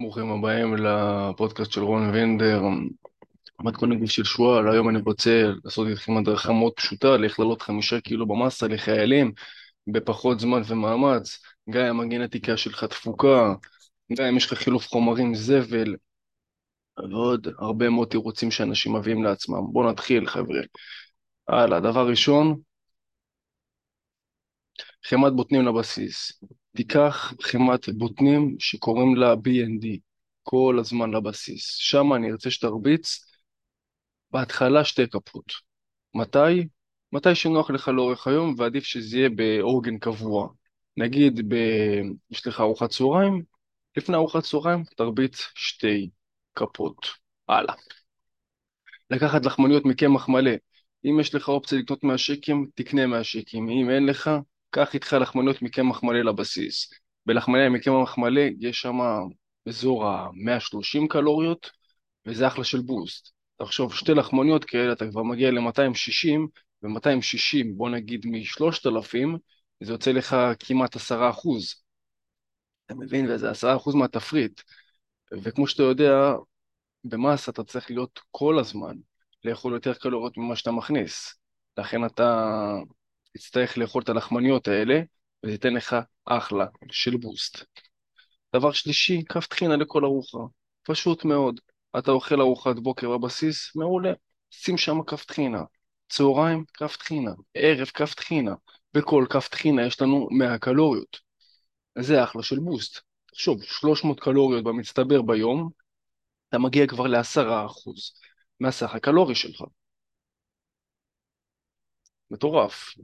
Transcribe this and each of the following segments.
ברוכים הבאים לפודקאסט של רון וינדר, מתכון הגוף של שועל. היום אני רוצה לעשות איתכם הדרכה מאוד פשוטה, לאיך לעלות חמישה קילו במסה לחיילים בפחות זמן ומאמץ, גם אם הגנטיקה שלך תפוקה, גם אם יש לך חילוף חומרים זבל, ועוד הרבה מאוד תירוצים שאנשים מביאים לעצמם. בואו נתחיל חבר'ה. הלאה, דבר ראשון, חמת בוטנים לבסיס. תיקח חמת בוטנים שקוראים לה BND כל הזמן לבסיס. שם אני ארצה שתרביץ בהתחלה שתי כפות. מתי? מתי שנוח לך לאורך היום ועדיף שזה יהיה באורגן קבוע. נגיד ב... יש לך ארוחת צהריים, לפני ארוחת צהריים תרביץ שתי כפות. הלאה. לקחת לחמניות מקמח מלא. אם יש לך אופציה לקנות מהשיקים, תקנה מהשיקים. אם אין לך, קח איתך לחמניות מקמח מלא לבסיס. בלחמניה מקמח מלא יש שם אזור ה-130 קלוריות, וזה אחלה של בוסט. תחשוב, שתי לחמניות כאלה אתה כבר מגיע ל-260, ו-260 בוא נגיד מ-3,000, זה יוצא לך כמעט 10 אחוז. אתה מבין? וזה 10 אחוז מהתפריט. וכמו שאתה יודע, במסה אתה צריך להיות כל הזמן לאכול יותר קלוריות ממה שאתה מכניס. לכן אתה תצטרך לאכול את הלחמניות האלה, וזה ייתן לך אחלה של בוסט. דבר שלישי, כף טחינה לכל ארוחה. פשוט מאוד. אתה אוכל ארוחת בוקר בבסיס, מעולה. שים שם כף טחינה. צהריים, כף טחינה. ערב, כף טחינה. בכל כף טחינה יש לנו 100 קלוריות. זה אחלה של בוסט. תחשוב, 300 קלוריות במצטבר ביום, אתה מגיע כבר ל-10% מהסך הקלורי שלך. מטורף.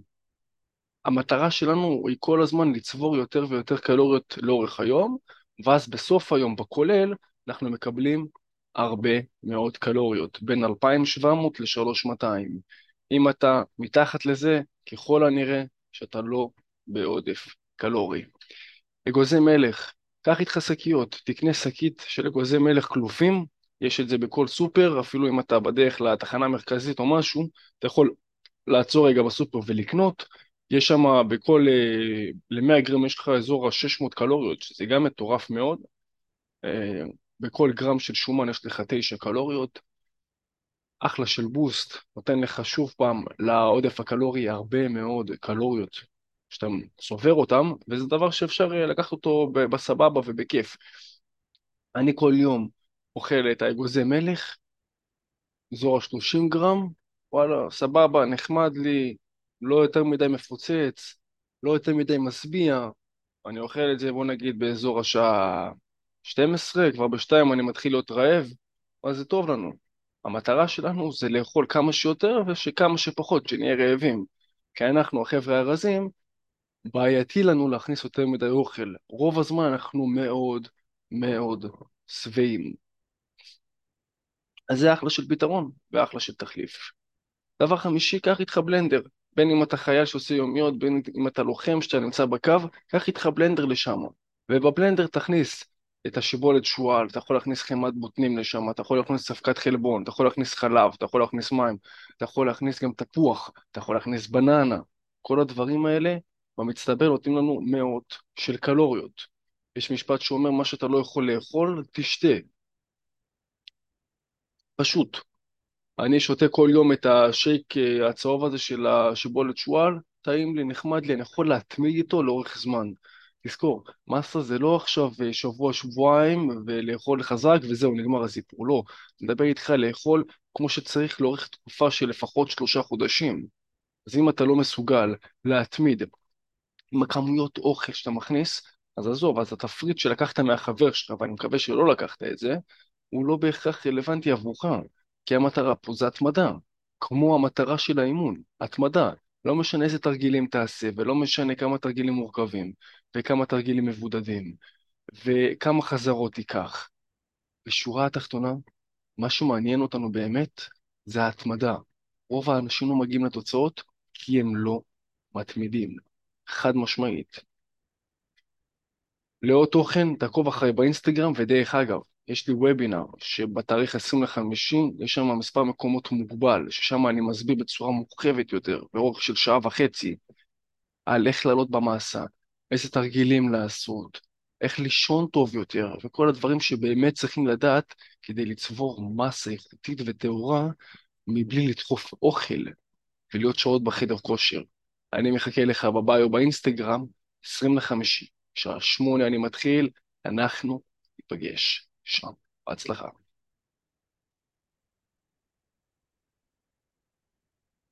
המטרה שלנו היא כל הזמן לצבור יותר ויותר קלוריות לאורך היום, ואז בסוף היום בכולל אנחנו מקבלים הרבה מאוד קלוריות, בין 2,700 ל-3,200. אם אתה מתחת לזה, ככל הנראה שאתה לא בעודף קלורי. אגוזי מלך, קח איתך שקיות, תקנה שקית של אגוזי מלך כלופים, יש את זה בכל סופר, אפילו אם אתה בדרך לתחנה המרכזית או משהו, אתה יכול לעצור רגע בסופר ולקנות, יש שם בכל, אה, ל-100 גרם יש לך אזור ה-600 קלוריות, שזה גם מטורף מאוד. אה, בכל גרם של שומן יש לך 9 קלוריות. אחלה של בוסט, נותן לך שוב פעם לעודף הקלורי הרבה מאוד קלוריות שאתה צובר אותם, וזה דבר שאפשר אה, לקחת אותו בסבבה ובכיף. אני כל יום אוכל את האגוזי מלך, אזור ה-30 גרם, וואלה, סבבה, נחמד לי, לא יותר מדי מפוצץ, לא יותר מדי משביע, אני אוכל את זה בוא נגיד באזור השעה 12, כבר בשתיים אני מתחיל להיות רעב, אז זה טוב לנו. המטרה שלנו זה לאכול כמה שיותר ושכמה שפחות, שנהיה רעבים. כי אנחנו, החבר'ה הרזים, בעייתי לנו להכניס יותר מדי אוכל. רוב הזמן אנחנו מאוד מאוד שבעים. אז זה אחלה של פתרון ואחלה של תחליף. דבר חמישי, קח איתך בלנדר. בין אם אתה חייל שעושה יומיות, בין אם אתה לוחם שאתה נמצא בקו, קח איתך בלנדר לשם. ובבלנדר תכניס את השיבולת שועל, אתה יכול להכניס חמת בוטנים לשם, אתה יכול להכניס ספקת חלבון, אתה יכול להכניס חלב, אתה יכול להכניס מים, אתה יכול להכניס גם תפוח, אתה יכול להכניס בננה. כל הדברים האלה במצטבר נותנים לנו מאות של קלוריות. יש משפט שאומר מה שאתה לא יכול לאכול, תשתה. פשוט. אני שותה כל יום את השייק אה, הצהוב הזה של השיבולת שועל, טעים לי, נחמד לי, אני יכול להתמיד איתו לאורך זמן. תזכור, מסה זה לא עכשיו אה, שבוע, שבועיים ולאכול חזק וזהו, נגמר הסיפור, לא. אני מדבר איתך לאכול כמו שצריך לאורך תקופה של לפחות שלושה חודשים. אז אם אתה לא מסוגל להתמיד עם הכמויות אוכל שאתה מכניס, אז עזוב, אז התפריט שלקחת מהחבר שלך, ואני מקווה שלא לקחת את זה, הוא לא בהכרח רלוונטי עבורך. כי המטרה פה זה התמדה, כמו המטרה של האימון, התמדה. לא משנה איזה תרגילים תעשה, ולא משנה כמה תרגילים מורכבים, וכמה תרגילים מבודדים, וכמה חזרות תיקח. בשורה התחתונה, מה שמעניין אותנו באמת זה ההתמדה. רוב האנשים לא מגיעים לתוצאות כי הם לא מתמידים. חד משמעית. לעוד תוכן, תעקוב אחרי באינסטגרם, ודרך אגב, יש לי וובינר שבתאריך 25 יש שם מספר מקומות מוגבל, ששם אני מסביר בצורה מורחבת יותר, באורך של שעה וחצי, על איך לעלות במעשה, איזה תרגילים לעשות, איך לישון טוב יותר, וכל הדברים שבאמת צריכים לדעת כדי לצבור מסה איכותית וטהורה מבלי לדחוף אוכל ולהיות שעות בחדר כושר. אני מחכה לך בביו באינסטגרם, 20 לחמישי, שעה שמונה אני מתחיל, אנחנו ניפגש שם. בהצלחה.